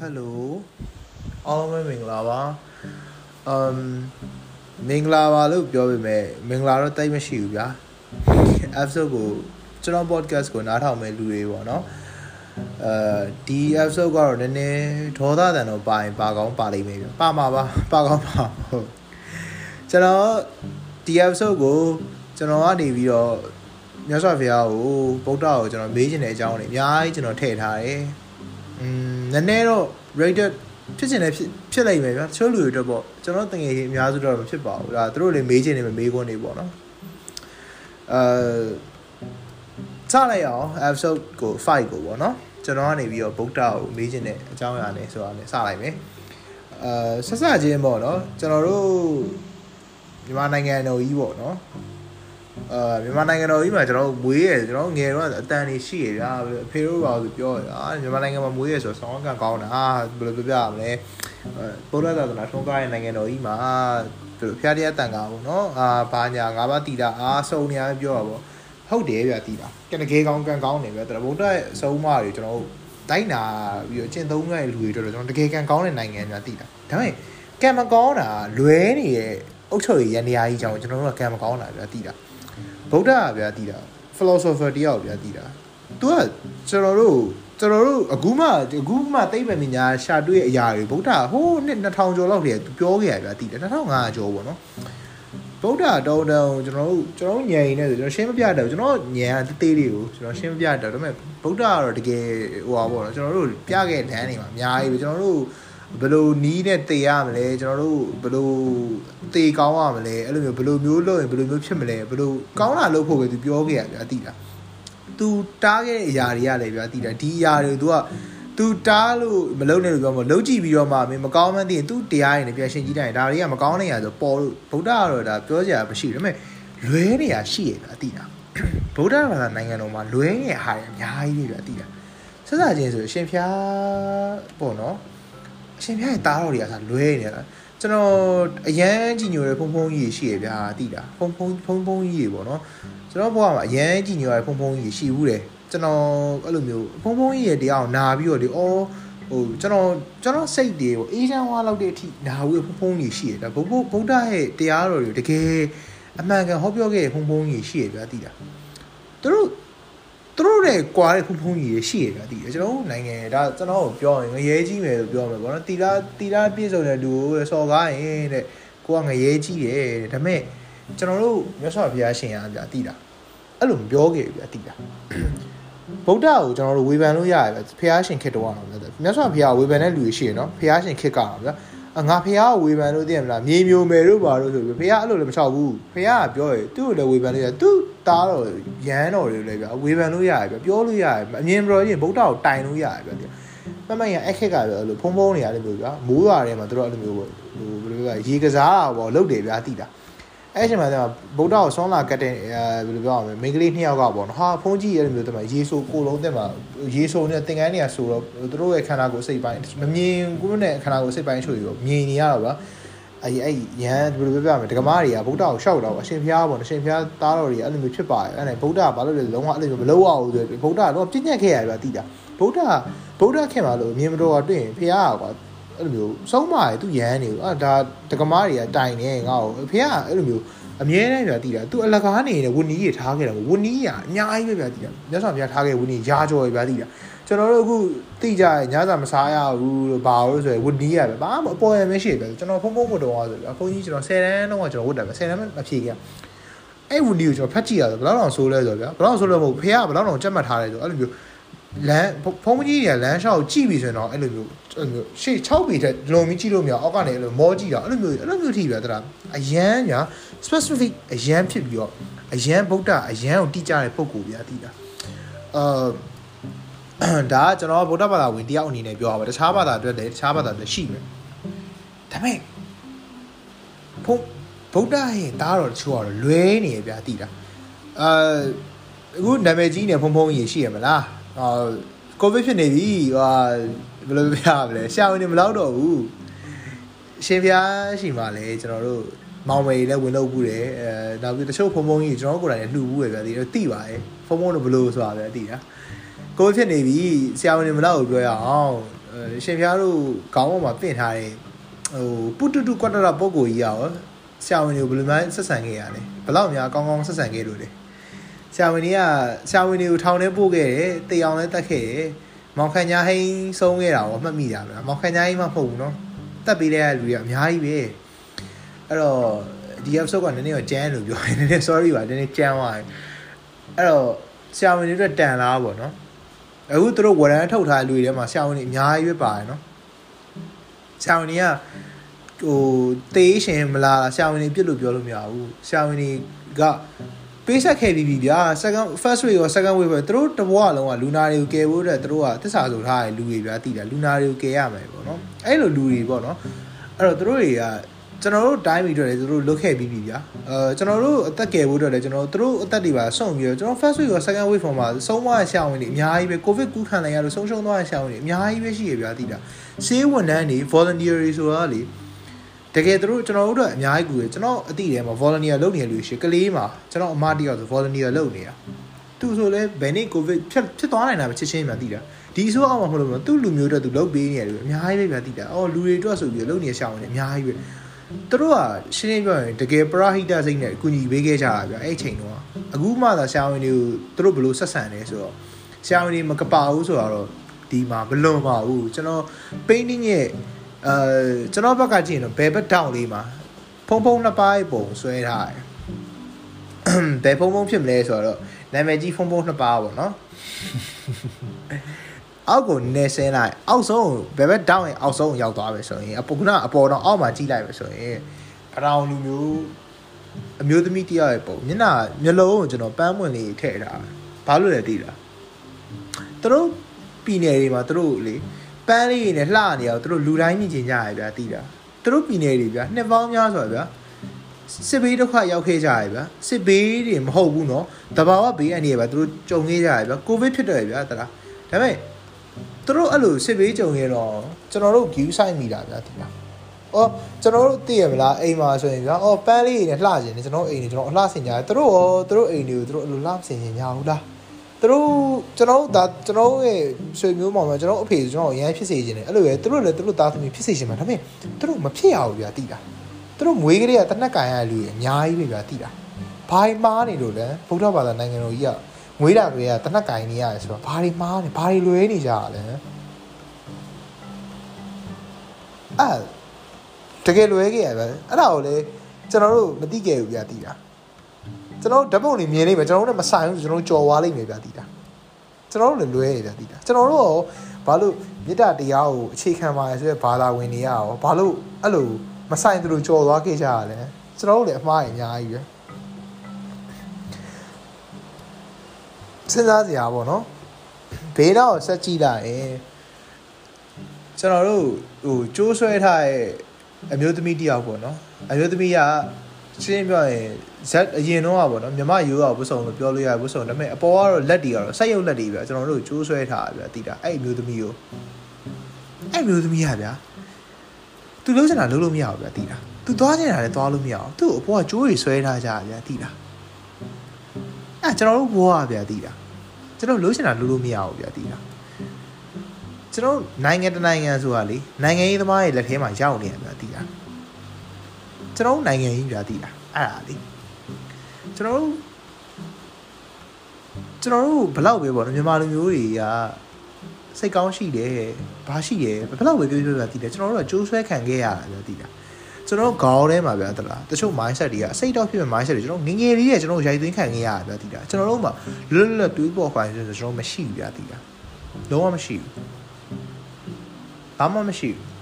ဟယ်လိုအားလုံးပဲမင်္ဂလာပါအမ်မင်္ဂလာပါလို့ပြောပေမဲ့မင်္ဂလာတော့တိတ်မရှိဘူးဗျာ episode ကိုကျွန်တော် podcast ကိုနားထောင်မဲ့လူတွေပေါ့နော်အဲဒီ episode ကတော့နည်းနည်းဒေါသတန်တော့ပါရင်ပါကောင်းပါလိမ့်မယ်ဗျပါမှာပါပါကောင်းပါဟုတ်ကျွန်တော်ဒီ episode ကိုကျွန်တော်ကနေပြီးတော့မြတ်စွာဘုရားကိုဗုဒ္ဓကိုကျွန်တော်မေးချင်တဲ့အကြောင်းတွေအများကြီးကျွန်တော်ထည့်ထားတယ် อืมနည်းနည်းတော့ rated ဖြစ်ချင်တယ်ဖြစ်ဖြစ်လိုက်မယ်ဗျာတချို့လူတွေတော့ပေါ့ကျွန်တော်တငယ်ချင်းအများစုတော့မဖြစ်ပါဘူးဒါသူတို့လည်းမေးချင်နေမယ်မေးခွန်းတွေပေါ့နော်အဲစလိုက်အောင် episode ကို5ကိုပေါ့နော်ကျွန်တော်ကနေပြီးတော့ဗုဒ္ဓကိုမေးချင်တဲ့အကြောင်းအရာနဲ့ဆိုတာနဲ့စလိုက်မယ်အဲဆက်စချင်းပေါ့နော်ကျွန်တော်တို့မြန်မာနိုင်ငံတော်ကြီးပေါ့နော် အာမြန်မာနိုင်ငံတော်ကြီးမှာကျွန်တော်မွေးရကျွန်တော်ငယ်တော့အတန်နေရှိရဗျာအဖေတို့ပါဆိုပြောရအာမြန်မာနိုင်ငံမှာမွေးရဆိုဆောင်းကန်ကောင်းတာဘယ်လိုပြောပြရမလဲဗုဒ္ဓသာသနာထွန်းကားတဲ့နိုင်ငံတော်ကြီးမှာဘယ်လိုဖျားတရားတန်ကားပေါ့နော်အာဘာညာငါးပါးတီတာအားစုံနေရပြောတာပေါ့ဟုတ်တယ်ဗျာတီတာကနကေကောင်းကန်ကောင်းနေဗျာတရဗုဒ္ဓရဲ့အဆုံးအမတွေကျွန်တော်တို့တိုင်းနာပြီးတော့ကျင့်သုံးခဲ့လူတွေတော့ကျွန်တော်တကယ်ကန်ကောင်းတဲ့နိုင်ငံများတီတာဒါပေမဲ့ကံမကောင်းတာလွဲနေတဲ့အုတ်ချုပ်ရရန်နေရာကြီးကြောင့်ကျွန်တော်တို့ကကံမကောင်းတာဗျာတီတာ ဗုဒ္ဓကဗျာတည်တာ philosopher တယောက်ဗျာတည်တာ तू ကကျွန်တော်တို့ကျွန်တော်တို့အခုမှအခုမှသိပ္ပံပညာရှာတွေ့အရာတွေဗုဒ္ဓဟိုးနှစ်2000ကျော်လောက်တည်းသူပြောခဲ့ရဗျာတည်တယ်2500ကျော်ပေါ့နော်ဗုဒ္ဓတော်တောင်ကျွန်တော်တို့ကျွန်တော်ညံနေဆိုကျွန်တော်ရှင်းမပြတော့ကျွန်တော်ညံတသေးလေးကိုကျွန်တော်ရှင်းမပြတော့ဒါပေမဲ့ဗုဒ္ဓကတော့တကယ်ဟိုပါပေါ့နော်ကျွန်တော်တို့ပြခဲ့လမ်းနေမှာအများကြီးပဲကျွန်တော်တို့ ဘယ်လိုနီးနဲ့တေရမလဲကျွန်တော်တို့ဘယ်လိုတေကောင်းရမလဲအဲ့လိုမျိုးဘယ်လိုမျိုးလုပ်ရင်ဘယ်လိုမျိုးဖြစ်မလဲဘယ်လိုကောင်းတာလုပ်ဖို့ပဲသူပြောခဲ့ရဗျာတိလားသူတားခဲ့တဲ့အရာတွေကလည်းဗျာတိလားဒီအရာတွေသူကသူတားလို့မလုပ်နဲ့လို့ပြောမှာလုံးကြည့်ပြီးတော့မှမင်းမကောင်းမှန်းသိရင်သူတရားရင်လည်းပြန်ရှင်းကြည့်တိုင်းဒါတွေကမကောင်းတဲ့နေရာဆိုပေါ်လို့ဗုဒ္ဓကတော့ဒါပြောကြရမရှိဘူးဒါပေမဲ့လွဲနေရရှိရဗျာတိလားဗုဒ္ဓဘာသာနိုင်ငံတော်မှာလွဲနေရဟာရအများကြီးပဲဗျာတိလားဆက်စားခြင်းဆိုအရှင်ဖျားပေါ့နော် အရှင်ဖျားရဲ့တားတော်တွေကဆိုလွဲနေတာကျွန်တော်အရန်ကြည်ညိုတဲ့ဖုံဖုံကြီးရှိရဗျာတိလားဖုံဖုံဖုံဖုံကြီးတွေပေါ့နော်ကျွန်တော်ဘဝမှာအရန်ကြည်ညိုရတဲ့ဖုံဖုံကြီးရှိဘူးတယ်ကျွန်တော်အဲ့လိုမျိုးဖုံဖုံကြီးရဲ့တရားကိုနာပြီးတော့ဒီအော်ဟိုကျွန်တော်ကျွန်တော်စိတ်တွေဟိုအေးချမ်းဝါလောက်တဲ့အထိနာဘူးဖုံဖုံကြီးရှိရဒါဘုဘဗုဒ္ဓရဲ့တရားတော်တွေတကယ်အမှန်ကန်ဟောပြောခဲ့တဲ့ဖုံဖုံကြီးရှိရဗျာတိလားသူတို့သူတို့ တဲ့ကွာတဲ့ဖုံဖုံကြီးတွေရှိရဗျာတိတယ်ကျွန်တော်နိုင်ငံဒါကျွန်တော်ပြောရင်ငရဲကြီးမယ်လို့ပြောမယ်ပေါ့နော်တီလာတီလာပြည့်စုံတဲ့လူကိုစော်ကားရင်တဲ့ကိုကငရဲကြီးတယ်တဲ့ဒါပေမဲ့ကျွန်တော်တို့မြတ်စွာဘုရားရှင်ရဗျာတိလားအဲ့လိုမပြောခဲ့ဗျာတိလားဗုဒ္ဓကိုကျွန်တော်တို့ဝေဖန်လို့ရတယ်ဗျဖះရှင်ခစ်တော့အောင်ဗျမြတ်စွာဘုရားဝေဖန်တဲ့လူတွေရှိရနော်ဖះရှင်ခစ်ကတော့ဗျငါဖះကိုဝေဖန်လို့သိရမလားမြေမျိုးမယ်တို့ပါလို့ဆိုပြီးဖះအဲ့လိုလည်းမချောက်ဘူးဖះကပြောရသူ့ကိုလည်းဝေဖန်လို့ရသူ့ တားတော့ရမ်းတော်တွေလည်းဗျဝေဖန်လို့ရတယ်ဗျပြောလို့ရတယ်အမြင်ပြောရင်ဗုဒ္ဓကိုတိုင်လို့ရတယ်ဗျမမရအခက်ကပြောလို့ဖုံဖုံနေရတယ်မျိုးဗျမိုးရွာထဲမှာသူတို့အဲ့လိုမျိုးဟိုဘယ်လိုပြောရေကစားတာပေါ့လုပ်တယ်ဗျာတိတာအဲ့ချိန်မှာကျဗုဒ္ဓကိုဆွမ်းလာကတ်တဲ့အဲဘယ်လိုပြောရမလဲမိန်းကလေးနှစ်ယောက်ကပေါ့နော်ဟာဖုန်းကြီးရဲ့မျိုးတမရေဆိုကိုလုံးတက်မှာရေဆိုနဲ့သင်္ကန်းတွေကဆိုတော့သူတို့ရဲ့ခန္ဓာကိုယ်စိတ်ပိုင်းမမြင်ကိုယ်နဲ့ခန္ဓာကိုယ်စိတ်ပိုင်းချို့ပြီးတော့မြင်နေရတော့ဗျာ အဲ့အဲ့ရန်ဘယ်လိုပြောပြမလဲဒကမားတွေကဗုဒ္ဓကိုရှောက်တော့အရှင်ဖျားပေါ့အရှင်ဖျားသားတော်တွေအဲ့လိုမျိုးဖြစ်ပါတယ်အဲ့ဒါဗုဒ္ဓဘာလို့လဲလုံးဝအဲ့လိုမျိုးမလုပ်အောင်ဆိုဗုဒ္ဓကတော့ပြည့်ညက်ခဲ့ရဗျာတိတာဗုဒ္ဓဗုဒ္ဓခင်ပါလို့မြင်မတော်တွေ့ရင်ဖျားကွာအဲ့လိုမျိုးဆုံးမရသူရန်နေဘူးအဲ့ဒါဒကမားတွေကတိုင်နေငါ့ကိုဖျားအဲ့လိုမျိုး အမြဲတမ်းပြတည်တာသူအလကားနေနေဝနီးရထားခဲ့တာဝနီးရအများကြီးပဲပြတည်တာမြတ်စွာဘုရားထားခဲ့ဝနီးရာကြော်ရပြတည်တာကျွန်တော်တို့အခုတိကြရညစာမစားရဘူးလို့ဘာလို့ဆိုရဝနီးရပဲဘာမှအပေါ်ရမရှိပဲကျွန်တော်ဖုံဖုံကိုတော့ဆိုပြီးအဖုံကြီးကျွန်တော်10တန်းတော့ကျွန်တော်ဝတ်တယ်ပဲ10တန်းမဖြေခဲ့အဲ့ဝနီးကိုကျွန်တော်ဖတ်ကြည့်ရဆိုဘယ်တော့ဆိုလဲဆိုဗျာဘယ်တော့ဆိုလဲမဟုတ်ဖေကဘယ်တော့ကြက်မှတ်ထားလဲဆိုအဲ့လိုမျိုး လမ်းဖုံးကြီးတွေကလမ်းလျှောက်ကြည့်ပြီဆိုရင်တော့အဲ့လိုမျိုးအဲ့လိုမျိုးရှေ့6ပေထက်လုံပြီးကြည့်လို့မရအောက်ကနေအဲ့လိုမောကြည့်တာအဲ့လိုမျိုးအဲ့လိုမျိုးထိပဲတရာအရန်ညာ specific အရန်ဖြစ်ပြီးတော့အရန်ဗုဒ္ဓအရန်ကိုတိကျတဲ့ပုံကိုဗျာတိတာအာဒါကကျွန်တော်ဗုဒ္ဓဘာသာဝင်တယောက်အနေနဲ့ပြောရပါတခြားဘာသာအတွက်လည်းတခြားဘာသာလည်းရှိမယ်ဒါပေမဲ့ဘုဗုဒ္ဓရဲ့တားတော်တချို့ကတော့လွဲနေရဗျာတိတာအာအခုနာမည်ကြီးနေဖုံဖုံကြီးရှိရမလား အာကိုဗစ်ဖြစ်နေပြီဟာဘယ်လိုပြရမလဲရှာဝင်နေမလောက်တော့ဘူးရှင်ဖျားရှိမှလည်းကျွန်တော်တို့မောင်မေလည်းဝင်လုပ်ဘူးတယ်အဲနောက်ပြီးတချို့ဖုံဖုံကြီးကျွန်တော်ကိုယ်တိုင်လည်းလှူဘူးပဲဗျာဒီတော့တိပါတယ်ဖုံဖုံတော့ဘယ်လိုဆိုတာပဲတိတာကိုဖြစ်နေပြီဆရာဝန်တွေမလောက်ပြောရအောင်ရှင်ဖျားတို့ခေါင်းပေါ်မှာပင့်ထားတဲ့ဟိုပုတုတုကွတ်တရပုံကိုကြီးရောဆရာဝန်တွေကိုဘယ်လိုမှဆက်ဆံခဲ့ရလဲဘယ်လောက်များကောင်းကောင်းဆက်ဆံခဲ့လို့လဲ ဆရာဝန်တွေကဆရာဝန်တွေကိုထောင်ထဲပို့ခဲ့တယ်တေအောင်လည်းတတ်ခဲ့တယ်မောင်ခန့်ညာဟိန်းဆုံးခဲ့တာရောမှတ်မိတာဗျာမောင်ခန့်ညာဟိန်းမှမဟုတ်ဘူးနော်တက်ပေးတဲ့လူတွေကအများကြီးပဲအဲ့တော့ဒီ episode ကနည်းနည်းတော့ကြမ်းလို့ပြောတယ်နည်းနည်း sorry ပါနည်းနည်းကြမ်းသွားတယ်အဲ့တော့ဆရာဝန်တွေအတွက်တန်လားပေါ့နော်အခုသူတို့ဝရမ်းထုတ်ထားလူတွေထဲမှာဆရာဝန်တွေအများကြီးပဲပါတယ်နော်ဆရာဝန်တွေကဟိုတေးရှင်မလားဆရာဝန်တွေပြစ်လို့ပြောလို့မရဘူးဆရာဝန်တွေက ပေးဆက်ခဲ့ပြီးပြီဗျာ second first wave ရော second wave ပဲသူတို့တဘွားလုံးကလူနာတွေကိုကယ်ဖို့အတွက်သူတို့ကသစ္စာဆိုထားတဲ့လူတွေဗျာတည်တယ်လူနာတွေကိုကယ်ရမယ်ပေါ့နော်အဲ့လိုလူတွေပေါ့နော်အဲ့တော့သူတို့တွေကကျွန်တော်တို့တိုင်းပြီးတော့လည်းသူတို့လုတ်ခဲ့ပြီးပြီဗျာအဲကျွန်တော်တို့အသက်ကယ်ဖို့အတွက်လည်းကျွန်တော်တို့အသက်တွေပါဆုံးပြီးတော့ကျွန်တော် first wave ရော second wave မှာဆုံးသွားတဲ့ဆရာဝန်တွေအများကြီးပဲ covid ကူးခံလိုက်ရလို့ဆုံးရှုံးသွားတဲ့ဆရာဝန်တွေအများကြီးပဲရှိရဗျာတည်တာဆေးဝန်ထမ်းတွေ volunteer တွေဆိုတာလေ တကယ်သူတို့ကျွန်တော်တို့အတွက်အများကြီးကူတယ်ကျွန်တော်အတိထဲမှာ volunteer လုပ်နေရလို့ရှိကလေးမှာကျွန်တော်အမတယောက်ဆို volunteer လုပ်နေတာသူဆိုလဲဘယ်နေ့ covid ဖြစ်ဖြစ်သွားနိုင်တာပဲချစ်ချင်းမှသိတာဒီဆိုအောင်မဟုတ်လို့သူ့လူမျိုးတွေသူလုပ်ပေးနေတယ်အများကြီးပဲဗျာသိတာအော်လူတွေအတွက်ဆိုပြီးလုပ်နေရှောင်းနေအများကြီးပဲသူတို့ကရှင်းရှင်းပြောရင်တကယ်ပရာဟိတစိတ်နဲ့အကူကြီးပေးခဲ့ကြတာဗျာအဲ့ချိန်တော့အခုမှသာဆရာဝန်တွေကိုသူတို့ဘယ်လိုဆက်ဆံလဲဆိုတော့ဆရာဝန်တွေမကပါဘူးဆိုတော့ဒီမှာမလွန်ပါဘူးကျွန်တော် painting ရဲ့ အဲကျွန်တော်ဘက်ကကြည့်ရင်တော့ဘယ်ဘက်တောင်လေးမှာဖုံဖုံနှစ်ပိုင်းပုံဆွဲထားတယ်ဘယ်ဖုံဖုံဖြစ်မလဲဆိုတော့နာမည်ကြီးဖုံဖုံနှစ်ပါးပေါ့နော်အောက်ကိုနေဆင်းလိုက်အောက်ဆုံးဘယ်ဘက်တောင်းရင်အောက်ဆုံးရောက်သွားပဲဆိုရင်အပေါ်ကအပေါ်တော့အောက်မှာကြည့်လိုက်ပဲဆိုရင်အရောင်လူမျိုးအမျိုးသမီးတယောက်ရဲ့ပုံမျက်နှာမျက်လုံးကိုကျွန်တော်ပန်းမွင့်လေးထည့်ထားဘာလို့လဲသိလားသူတို့ပြည်နယ်တွေမှာသူတို့လေ ပန်းလေးတွေနဲ့လှနေအောင်သူတို့လူတိုင်းမြင်ကျင်ကြရဗျာသိတာသူတို့ပြည်နယ်တွေဗျာနှစ်ပေါင်းများစွာဗျာစစ်ဘေးဒုက္ခရောက်ခဲ့ကြရဗျာစစ်ဘေးတွေမဟုတ်ဘူးเนาะတဘာဝဘေးအနေနဲ့ဗျာသူတို့ကြုံခဲ့ကြရဗျာကိုဗစ်ဖြစ်တယ်ဗျာတလားဒါပေမဲ့သူတို့အဲ့လိုစစ်ဘေးကြုံရတော့ကျွန်တော်တို့ view site မိတာဗျာဒီလား။အော်ကျွန်တော်တို့သိရမလားအိမ်မှာဆိုရင်ဗျာ။အော်ပန်းလေးတွေနဲ့လှကျင်နေကျွန်တော်အိမ်တွေကျွန်တော်အလှဆင်ကြတယ်။သူတို့ရောသူတို့အိမ်တွေကိုသူတို့အဲ့လိုလှဆင်ကြညာဘူးလား။ သူတို့ကျွန်တော်ဒါကျွန်တော်ရဲ့ဆွေမျိုးမောင်မှာကျွန်တော်အဖေကျွန်တော်အရန်ဖြစ်စေခြင်းတယ်။အဲ့လိုပဲသူတို့လည်းသူတို့သားသမီးဖြစ်စေခြင်းမှာဒါပေမဲ့သူတို့မဖြစ်ရဘူးဗျာသိလား။သူတို့မွေးကလေးကတနက်ကင်ရလူကြီးအများကြီးပဲဗျာသိလား။ဘာမှမားနေလို့လဲဗုဒ္ဓဘာသာနိုင်ငံတော်ကြီးကငွေးတာတွေကတနက်ကင်နေရတယ်ဆိုတော့ဘာတွေမားနေဘာတွေလွဲနေကြရလဲအဲ့တကယ်လွဲခဲ့ရပဲအဲ့ဒါကိုလေကျွန်တော်တို့မသိခဲ့ဘူးဗျာတည်တာ ကျွန်တော်ဓာတ်ပုံတွေမြင်နေမယ်ကျွန်တော်တို့လည်းမဆိုင်ဘူးကျွန်တော်တို့ကြော်သွားလိမ့်မယ်ဗျာတည်တာကျွန်တော်တို့လည်းလွဲနေဗျာတည်တာကျွန်တော်တို့ရောဘာလို့မေတ္တာတရားကိုအခြေခံပါလဲဆိုတဲ့ဘာသာဝင်တွေရောဘာလို့အဲ့လိုမဆိုင်သူတို့ကြော်သွားခဲ့ကြရလဲကျွန်တော်တို့လည်းအမှားအများကြီးပဲစဉ်းစားစရာပေါ့နော်ဘေးတော့ဆက်ကြည့်လိုက်ရင်ကျွန်တော်တို့ဟိုကြိုးဆွဲထားတဲ့အမျိုးသမီးတယောက်ပေါ့နော်အမျိုးသမီးက ရှင်းပြောရင်ဇက်အရင်တော့ပေါ့နော်မြမရိုးအောင်ဝတ်စုံလို့ပြောလို့ရဝတ်စုံဒါပေမဲ့အပေါ်ကတော့လက်တွေကတော့ဆက်ရုပ်လက်တွေပြကျွန်တော်တို့ကြိုးဆွဲထားတာပြတိတာအဲ့အမျိုးသမီးကိုအဲ့အမျိုးသမီးကဗျာသူလုံးချင်တာလုံးလို့မရဘူးဗျတိတာသူသွားချင်တာလည်းသွားလို့မရအောင်သူ့အပေါ်ကကြိုးတွေဆွဲထားကြဗျတိတာအဲ့ကျွန်တော်တို့ဘွားဗျတိတာကျွန်တော်လုံးချင်တာလုံးလို့မရဘူးဗျတိတာကျွန်တော်နိုင်ငံတနိုင်ငံဆိုတာလေနိုင်ငံရေးသမားရဲ့လက်ထဲမှာရောက်နေရဗျာတိတာကျွန်တော်နိုင်ငံရေးဗျာတိတာ အဲ့ဒါလေကျွန်တော်တို့ကျွန်တော်တို့ဘလောက်ပဲပေါ့နော်မြန်မာလူမျိုးတွေကစိတ်ကောင်းရှိတယ်ဘာရှိတယ်ဘလောက်ပဲပြောပြောဗျာတိတယ်ကျွန်တော်တို့ကကြိုးဆွဲခံခဲ့ရတာဗျာတိတာကျွန်တော်ခေါင်းထဲမှာဗျာတလားတချို့ mindset တွေကစိတ်တော့ဖြစ်မဲ့ mindset တွေကျွန်တော်ငငယ်လေးရဲ့ကျွန်တော်ရိုက်သွင်းခံခဲ့ရတာဗျာတိတာကျွန်တော်တို့မှာလွတ်လွတ်တွေးပေါ်ခိုင်းဆိုကျွန်တော်မရှိဘူးဗျာတိတာလုံးဝမရှိဘူးဘာမှမရှိဘူး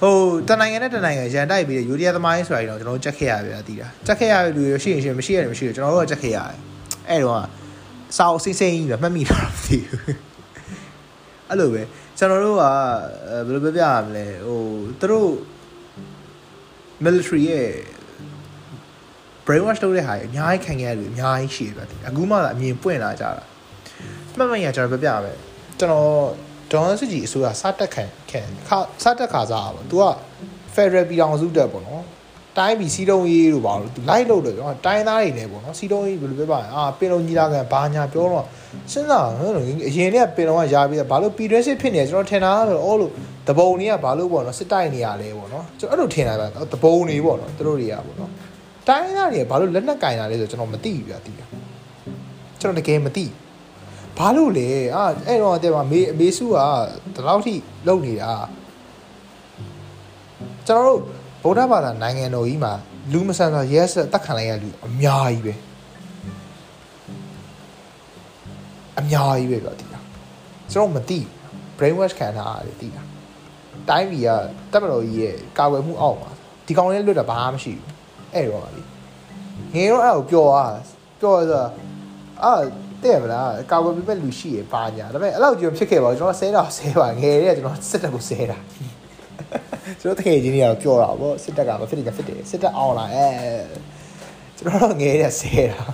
ဟိုတနိုင်ငံနဲ့တနိုင်ငံရန်တိုက်ပြီးယူရီးယားသမားရေးဆိုတာကြီးတော့ကျွန်တော်ကြက်ခဲ့ရဗျာတည်တာကြက်ခဲ့ရတဲ့လူတွေရှိရင်ရှိမရှိရတယ်မရှိဘူးကျွန်တော်တို့ကကြက်ခဲ့ရတယ်အဲ့တော့စာအုပ်စိမ့်စိမ့်ကြီးပဲမှတ်မိတာမသိဘူးအဲ့လိုပဲကျွန်တော်တို့ကဘယ်လိုပြောပြရမလဲဟိုသူတို့ military ရဲ့ brainwash လုပ်တဲ့ဟာအများကြီးခံခဲ့ရတယ်အများကြီးရှိတယ်ဗျာအခုမှသာအမြင်ပွင့်လာကြတာမှတ်မှတ်ရကျွန်တော်ပြောပြရမယ်ကျွန်တော် ဒေါ်စစ်ကြီးအစိုးရစတက်ခံခံစတက်ခါစားပါဘော။ तू က Federal ပြည်အောင်စုတက်ပေါ့နော်။တိုင်းပြီးစီတုံးရေးတို့ပါလို့သူလိုက်လို့တယ်ကျွန်တော်တိုင်းသားတွေလည်းပေါ့နော်စီတုံးရေးဘယ်လိုပြောပါလဲအာပင်လုံးကြီးလာကန်ဘာညာပြောတော့စဉ်းစားနော်အရင်ကပင်လုံးကရာပြီးဘာလို့ပီတွဲစစ်ဖြစ်နေကျွန်တော်ထင်တာဆိုအော်လို့တပုံတွေကဘာလို့ပေါ့နော်စစ်တိုက်နေရလဲပေါ့နော်ကျွန်တော်အဲ့လိုထင်တာပါတပုံတွေပေါ့နော်သူတို့တွေကပေါ့နော်တိုင်းသားတွေကဘာလို့လက်နက်ကင်တာလဲဆိုကျွန်တော်မသိဘူးပြသိတာကျွန်တော်တကယ်မသိဘာ လို့လဲအာအဲ့တော့တဲ့မှာမေအမေစုကဒီလောက်ထိလုံနေတာကျွန်တော်တို့ဗုဒ္ဓဘာသာနိုင်ငံတော်ကြီးမှာလူမဆန်စွာရဲဆက်တက်ခံလိုက်ရလူအများကြီးပဲအများကြီးပဲပြောတည်တာကျွန်တော်မသိ brain wash ခံထားရတယ်တည်တာတိုင်းပြည်ကတက်မတော်ကြီးရဲ့ကာကွယ်မှုအောက်မှာဒီကောင်လေးလွတ်တာဘာမှမရှိဘူးအဲ့တော့ပါလေငယ်တော့အဲ့ကိုပျော်သွားပျော်ဆိုအာ တဲ့ဗလားကာကွယ်ပေးမဲ့လူရှိရပါညာဒါပေမဲ့အဲ့လောက်ကြုံဖြစ်ခဲ့ပါဘူးကျွန်တော်ဆဲတော့ဆဲပါငယ်တွေကကျွန်တော်စစ်တပ်ကိုဆဲတာကျွန်တော်တကယ်ချင်းတွေကတော့ပြောတာဗောစစ်တပ်ကမဖြစ်တယ်ဖြစ်တယ်စစ်တပ်အောင်လာအဲကျွန်တော်တော့ငယ်တွေကဆဲတာဒါ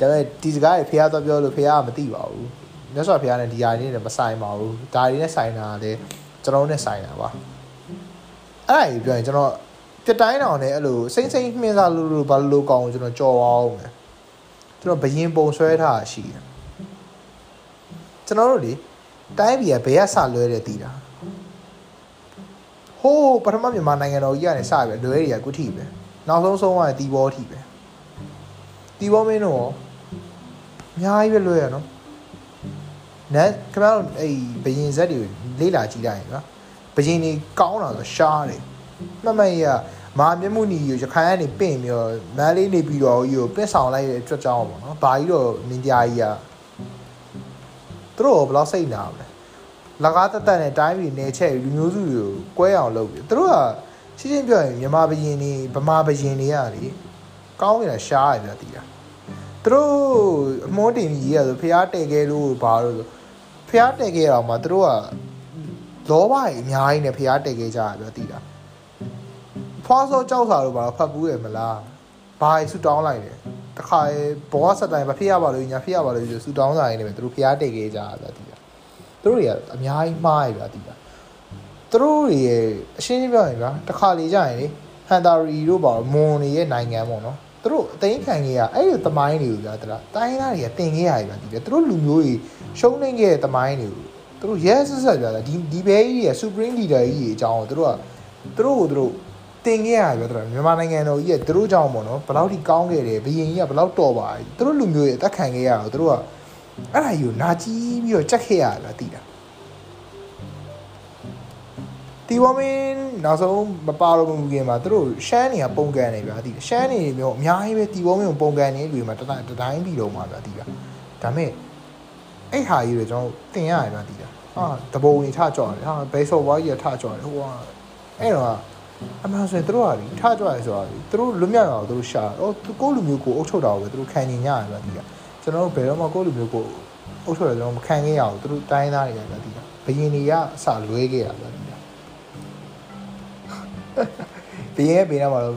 ပေမဲ့ဒီစကားတွေဖះတော့ပြောလို့ဖះကမသိပါဘူးမြတ်စွာဘုရားနဲ့ဒီဟာတွေနဲ့မဆိုင်ပါဘူးဒါတွေနဲ့ဆိုင်တာလေကျွန်တော်နဲ့ဆိုင်တာပါအဲ့ဒါကြီးပြောရင်ကျွန်တော်ပြတိုင်းတောင်နဲ့အဲ့လိုစိမ့်စိမ့်မှင်းစားလို့လို့ဘာလို့ကောင်းကျွန်တော်ကြော်အောင်မယ် ကျွန်တော်ဘယင်ပုံဆွဲထားရှိတယ်ကျွန်တော်တို့လေတိုင်းပြည်ကဘယ်ကစလွဲတယ်တည်တာဟိုးပထမမြန်မာနိုင်ငံတော်ကြီးကနေစပဲလွဲတွေကကုထိပဲနောက်ဆုံးဆုံးကတီဘောထိပဲတီဘောမင်းတို့ရောအများကြီးပဲလွဲရနော်နတ်ခင်ဗျားတို့အဲ့ဘယင်ဇက်တွေလေးလာကြည့်လိုက်ရင်နော်ဘယင်တွေကောင်းတာဆိုရှားတယ်မှတ်မှတ်ရ မာမျက်မှုနီကိုရခိုင်ကနေပင့်ပြီးတော့မန်းလေးနေပြီးတော့ကြီးကိုပင့်ဆောင်လိုက်တဲ့အတွက်ကြောင့်ပေါ့နော်။ဘာကြီးတော့မင်းကြားကြီးကသူတို့ဘယ်လောက်စိတ်နာမလဲ။လကားတက်တက်နဲ့တိုင်းပြည်နေချက်လူမျိုးစုတွေကိုကွဲအောင်လုပ်ပြီးသူတို့ကရှင်းရှင်းပြောရင်မြန်မာဘရင်တွေဗမာဘရင်တွေကလေကောင်းနေတာရှားရတယ်တည်တာ။သူတို့အမောတင်ကြီးရဆိုဖျားတဲ့ခဲ့လို့ဘာလို့ဆိုဖျားတဲ့ခဲ့တော့မှသူတို့ကလောဘကြီးအများကြီးနဲ့ဖျားတဲ့ခဲ့ကြရပြောတည်တာ။ ဖွားစောကြောက်စာတော့ဘာဖတ်ဘူးရမလားဘာဆူတောင်းလိုက်တယ်တခါဘောဆက်တိုင်းမဖြစ်ရပါလို့ညာဖြစ်ရပါလို့ဆူတောင်းစာရင်းနေပဲသူတို့ဖျားတိတ်ခဲ့ကြတာဗျာဒီကသူတို့တွေကအများကြီးမှားရဗျာဒီကသူတို့တွေရဲ့အရှင်းရှင်းပြောရင်ဗျာတခါလေကြရင်လေဟန်တာရီတို့ပါမွန်တွေရဲ့နိုင်ငံပေါ့နော်သူတို့အသိခံခဲ့ရအဲ့ဒီသမိုင်းတွေကိုဗျာတလားတိုင်းသားတွေကတင်ခဲ့ရတယ်ဗျာဒီကသူတို့လူမျိုးတွေရှုံးနေခဲ့တဲ့သမိုင်းတွေကိုသူတို့ရဲဆက်ဆက်ဗျာဒီဒီဘဲကြီးရဲ့ supreme leader ကြီးရဲ့အကြောင်းကိုသူတို့ကသူတို့ကိုသူတို့ တင်ခဲ့ရပြောတော့မြန်မာနိုင်ငံတော်ကြီးကသူတို့ကြောင့်ပေါ့နော်ဘယ်လောက်ထိကောင်းခဲ့တယ်ဘယင်ကြီးကဘယ်လောက်တော်ပါလဲသူတို့လူမျိုးရဲ့အသက်ခံခဲ့ရတော့သူတို့ကအဲ့ဒါကြီးကိုနာကြီးပြီးတော့ကြက်ခဲ့ရတာတည်တာတီဝမင်းနောက်ဆုံးမပါတော့ဘူးခင်မှာသူတို့ရှမ်းနေကပုံကန်နေဗျာတည်ရှမ်းနေမျိုးအများကြီးပဲတီဝမင်းကိုပုံကန်နေလူတွေမှာတတိုင်းတတိုင်းပြီးတော့မှာဗျာတည်တာဒါမဲ့အဲ့ဟာကြီးတွေကျွန်တော်တင်ရရဗျာတည်တာဟာတဘုံကြီးထကြော်တယ်ဟာဘယ်ဆော့ဝါးကြီးထကြော်တယ်ဟိုကအဲ့တော့ အမှန်ဆိုရင်တို့ကလीထကြွရဲဆိုတာလीသူတို့လွတ်မြောက်အောင်သူတို့ရှာတော့ကိုယ့်လူမျိုးကိုအုပ်ချုပ်တာကိုပဲသူတို့ခံနေညရပဲဒီကကျွန်တော်တို့ဘယ်တော့မှကိုယ့်လူမျိုးကိုအုပ်ချုပ်တယ်ကျွန်တော်မခံခဲ့ရအောင်သူတို့တိုင်းသားတွေကလည်းဒီကဘယင်တွေကအစလွဲခဲ့ရပဲဒီကဘယင်ရဲ့ဘေးနားမှာတော့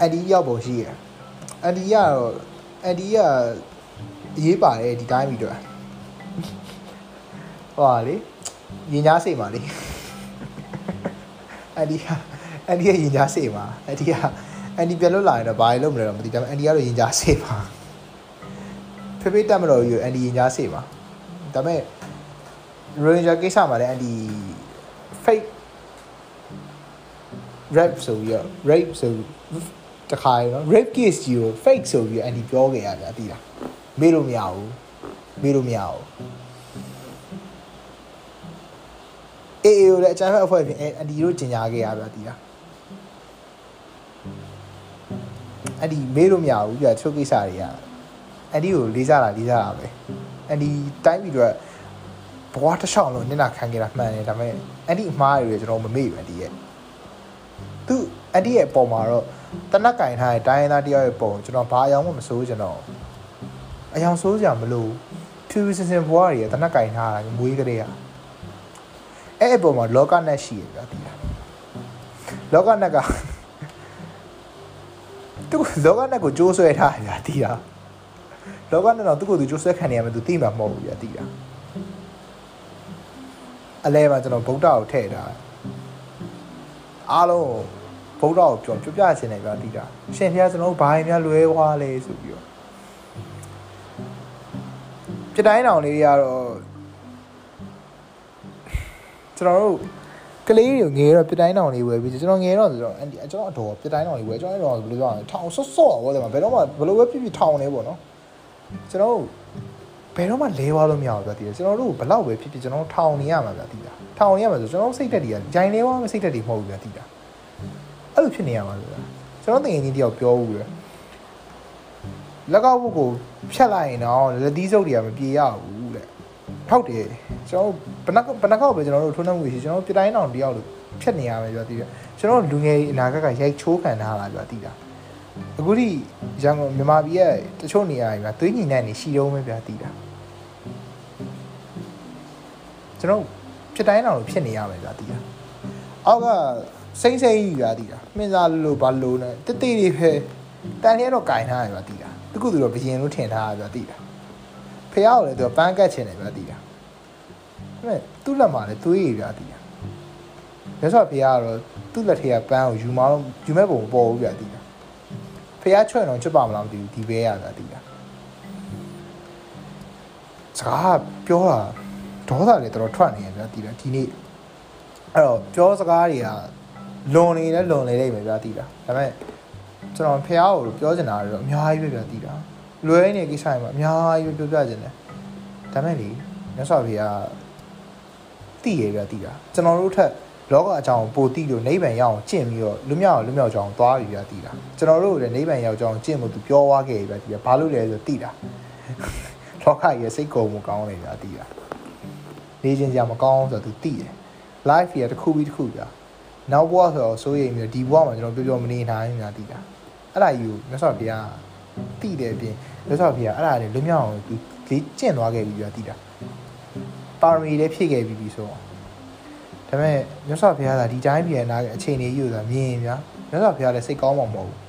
အန်ဒီရောက်ပုံရှိရအန်ဒီကတော့အန်ဒီကအရေးပါတယ်ဒီတိုင်းပြီးတော့ဟောလေရင်ညားစိတ်ပါလေအန်ဒီက အန်ဒီရဲ့ရင်ကြားစေပါအန်ဒီကအန်ဒီပြန်လွတ်လာရင်တော့ဘာလို့မလဲတော့မသိဒါပေမဲ့အန်ဒီကတော့ရင်ကြားစေပါဖေဖေတက်မတော်ယူအန်ဒီရင်ကြားစေပါဒါပေမဲ့ရိုရင်ဂျာကိစ္စမှာလည်းအန်ဒီ fake rap ဆိုပြီးတော့ rape ဆိုတခါရနော် rape case ကြီးကို fake ဆိုပြီးအန်ဒီပြောခဲ့ရတာအတိလားမေးလို့မရဘူးမေးလို့မရဘူးအေးအေးကိုလည်းအချမ်းဖက်အဖွဲ့ပြင်အန်ဒီတို့ကျင်ညာခဲ့ရပါတီးလား အဲ့ဒီမေးလို့မရဘူးပြချုပ်ကိစ္စတွေကအဲ့ဒီကိုလေးစားတာလေးစားတာပဲအဲ့ဒီတိုင်းပြီးတော့ဘဝတစ်လျှောက်လုံးနင့်နာခံခဲ့တာမှန်တယ်ဒါပေမဲ့အဲ့ဒီအမှားတွေကျွန်တော်မမေ့ဘူးအဲ့ဒီရဲ့သူအဲ့ဒီရဲ့ပုံမှာတော့တနက်ကင်ထားတဲ့တိုင်းရင်းသားတယောက်ရဲ့ပုံကျွန်တော်ဘာအယောင်မှမစိုးကျွန်တော်အယောင်စိုးကြမလို့ဖြူဖြူစင်စင်ဘဝတွေရဲ့တနက်ကင်ထားတာမွေးကလေးอ่ะအဲ့အပေါ်မှာလောကနက်ရှိရပြတိတာလောကနက် ကသူလောကနဲ့ကိုကြိုးဆွဲထားရတာတီးတာလောကနဲ့တော့သူ့ကိုသူကြိုးဆွဲခံနေရမယ်သူသိမှာမဟုတ်ဘူးပြတီးတာအလဲမှာကျွန်တော်ဗုဒ္ဓကိုထည့်ထားအားလုံးဗုဒ္ဓကိုပြောပြပြချင်တယ်ဗျာတိတာရှင်ဖျားကျွန်တော်တို့ဘာရင်များလွဲသွားလဲဆိုပြီးတော့ပြတိုင်းတောင်လေးတွေကတော့ကျွန်တော်တို့ ကလေးတွေငယ်တော့ပြတိုင်းတောင်လေးဝယ်ပြီးကျွန်တော်ငယ်တော့ဆိုတော့အန်ဒီကျွန်တော်အတော်ပြတိုင်းတောင်လေးဝယ်ကျွန်တော်အဲ့တော့ဘယ်လိုပြောရလဲထောင်ဆော့ဆော့တော့ဗောတယ်မှာဘယ်တော့မှဘယ်လိုပဲဖြစ်ဖြစ်ထောင်နေပေါ့နော်ကျွန်တော်ဘယ်တော့မှလဲသွားလို့မရဘူးဗျာတည်တယ်ကျွန်တော်တို့ဘလောက်ပဲဖြစ်ဖြစ်ကျွန်တော်ထောင်နေရမှာဗျာတည်တာထောင်နေရမှာဆိုကျွန်တော်စိတ်တက်တွေကဂျိုင်လဲသွားမစိတ်တက်တွေမဟုတ်ဘူးဗျာတည်တာအဲ့လိုဖြစ်နေရမှာဗျာကျွန်တော်တကယ်ချင်းတယောက်ပြောဘူးဗျာလက်ကောက်ဘုတ်ကိုဖြတ်လိုက်ရင်တော့လက်သီးစုပ်တွေကမပြေရဘူး တဲ့ဟုတ်တယ်ကျွန်တော်ဘနကဘနကောက်ပဲကျွန်တော်တို့ထုံးနှမှုရှိကျွန်တော်ပြတိုင်းအောင်တယောက်လို့ဖြတ်နေရမယ်ဗျာတည်တယ်ကျွန်တော်လူငယ်အနာဂတ်ကရိုက်ချိုးခံထားတာဗျာတည်တာအခုထိရန်ကုန်မြန်မာပြည်ရဲ့တချို့နေရာတွေမှာသွေးညီနိုင်နေရှိတော့မယ်ဗျာတည်တာကျွန်တော်ဖြစ်တိုင်းအောင်လို့ဖြစ်နေရမယ်ဗျာတည်တာအောက်ကစိမ့်စိမ့်ကြီးဗျာတည်တာမင်းစားလို့ဘာလို့နဲ့တိတိတွေပဲတန်လျက်တော့ကင်ထားရဗျာတည်တာတခုသူတော့ဘယင်လို့ထင်ထားရဗျာတည်တာ ဖះကိုလည်းသူကပန်းကတ်ချင်တယ်ဗျာတည်တာဒါပေမဲ့သူ့လက်မှာလည်းသွေးရဗျာတည်တာရသော်ဖះကတော့သူ့လက်ထဲကပန်းကိုယူမအောင်ယူမဲ့ပုံပေါ်ဘူးဗျာတည်တာဖះချွတ်တော့ချွတ်ပါမလားမသိဘူးဒီဘဲရဗျာတည်တာစကားပြောတာဒေါသလည်းတော်တော်ထွက်နေရဗျာတည်တာဒီနေ့အဲ့တော့ပြောစကားတွေကလွန်နေလဲလွန်နေလိမ့်မယ်ဗျာတည်တာဒါပေမဲ့ကျွန်တော်ဖះကိုပြောချင်တာတော့အများကြီးပဲဗျာတည်တာ လွယ်နေကိစ္စတွေမှာအများကြီးပဲပြောပြချင်တယ်ဒါပေမဲ့လေမြတ်စွာဘုရားတည်ရဗျာတည်တာကျွန်တော်တို့ထက်လောကအကြောင်းပိုတိလို့နိဗ္ဗာန်ရောက်အောင်ကျင့်ပြီးတော့လူမြောက်လူမြောက်ကြောင်းသွားပြီဗျာတည်တာကျွန်တော်တို့လည်းနိဗ္ဗာန်ရောက်ကြောင်းကျင့်ဖို့သူပြောသွားခဲ့ပြီဗျာတည်တာဘာလို့လဲဆိုတည်တာလောကကြီးစိတ်ကုန်မှုကောင်းနေဗျာတည်တာနေချင်းကြမကောင်းဆိုတော့သူတည်တယ် life ရတစ်ခုပြီးတစ်ခုဗျာနောက်ဘဝဆိုတော့စိုးရိမ်ပြီးဒီဘဝမှာကျွန်တော်ပြောပြောမနေနိုင်ဘူးများတည်တာအဲ့ဒါယူမြတ်စွာဘုရားတည်တယ်ပြင် မြတ်စွာဘုရားအဲ့ဒါတွေလွမြောက်အောင်သူလေးကျင့်သွားခဲ့ပြီဗျာတည်တာပါရမီလည်းဖြည့်ခဲ့ပြီးပြီဆိုတော့ဒါပေမဲ့မြတ်စွာဘုရားကဒီတိုင်းပြန်လာတဲ့အခြေအနေကြီးကိုသာမြင်ရင်ဗျာမြတ်စွာဘုရားလည်းစိတ်ကောင်းမှာမဟုတ်ဘူး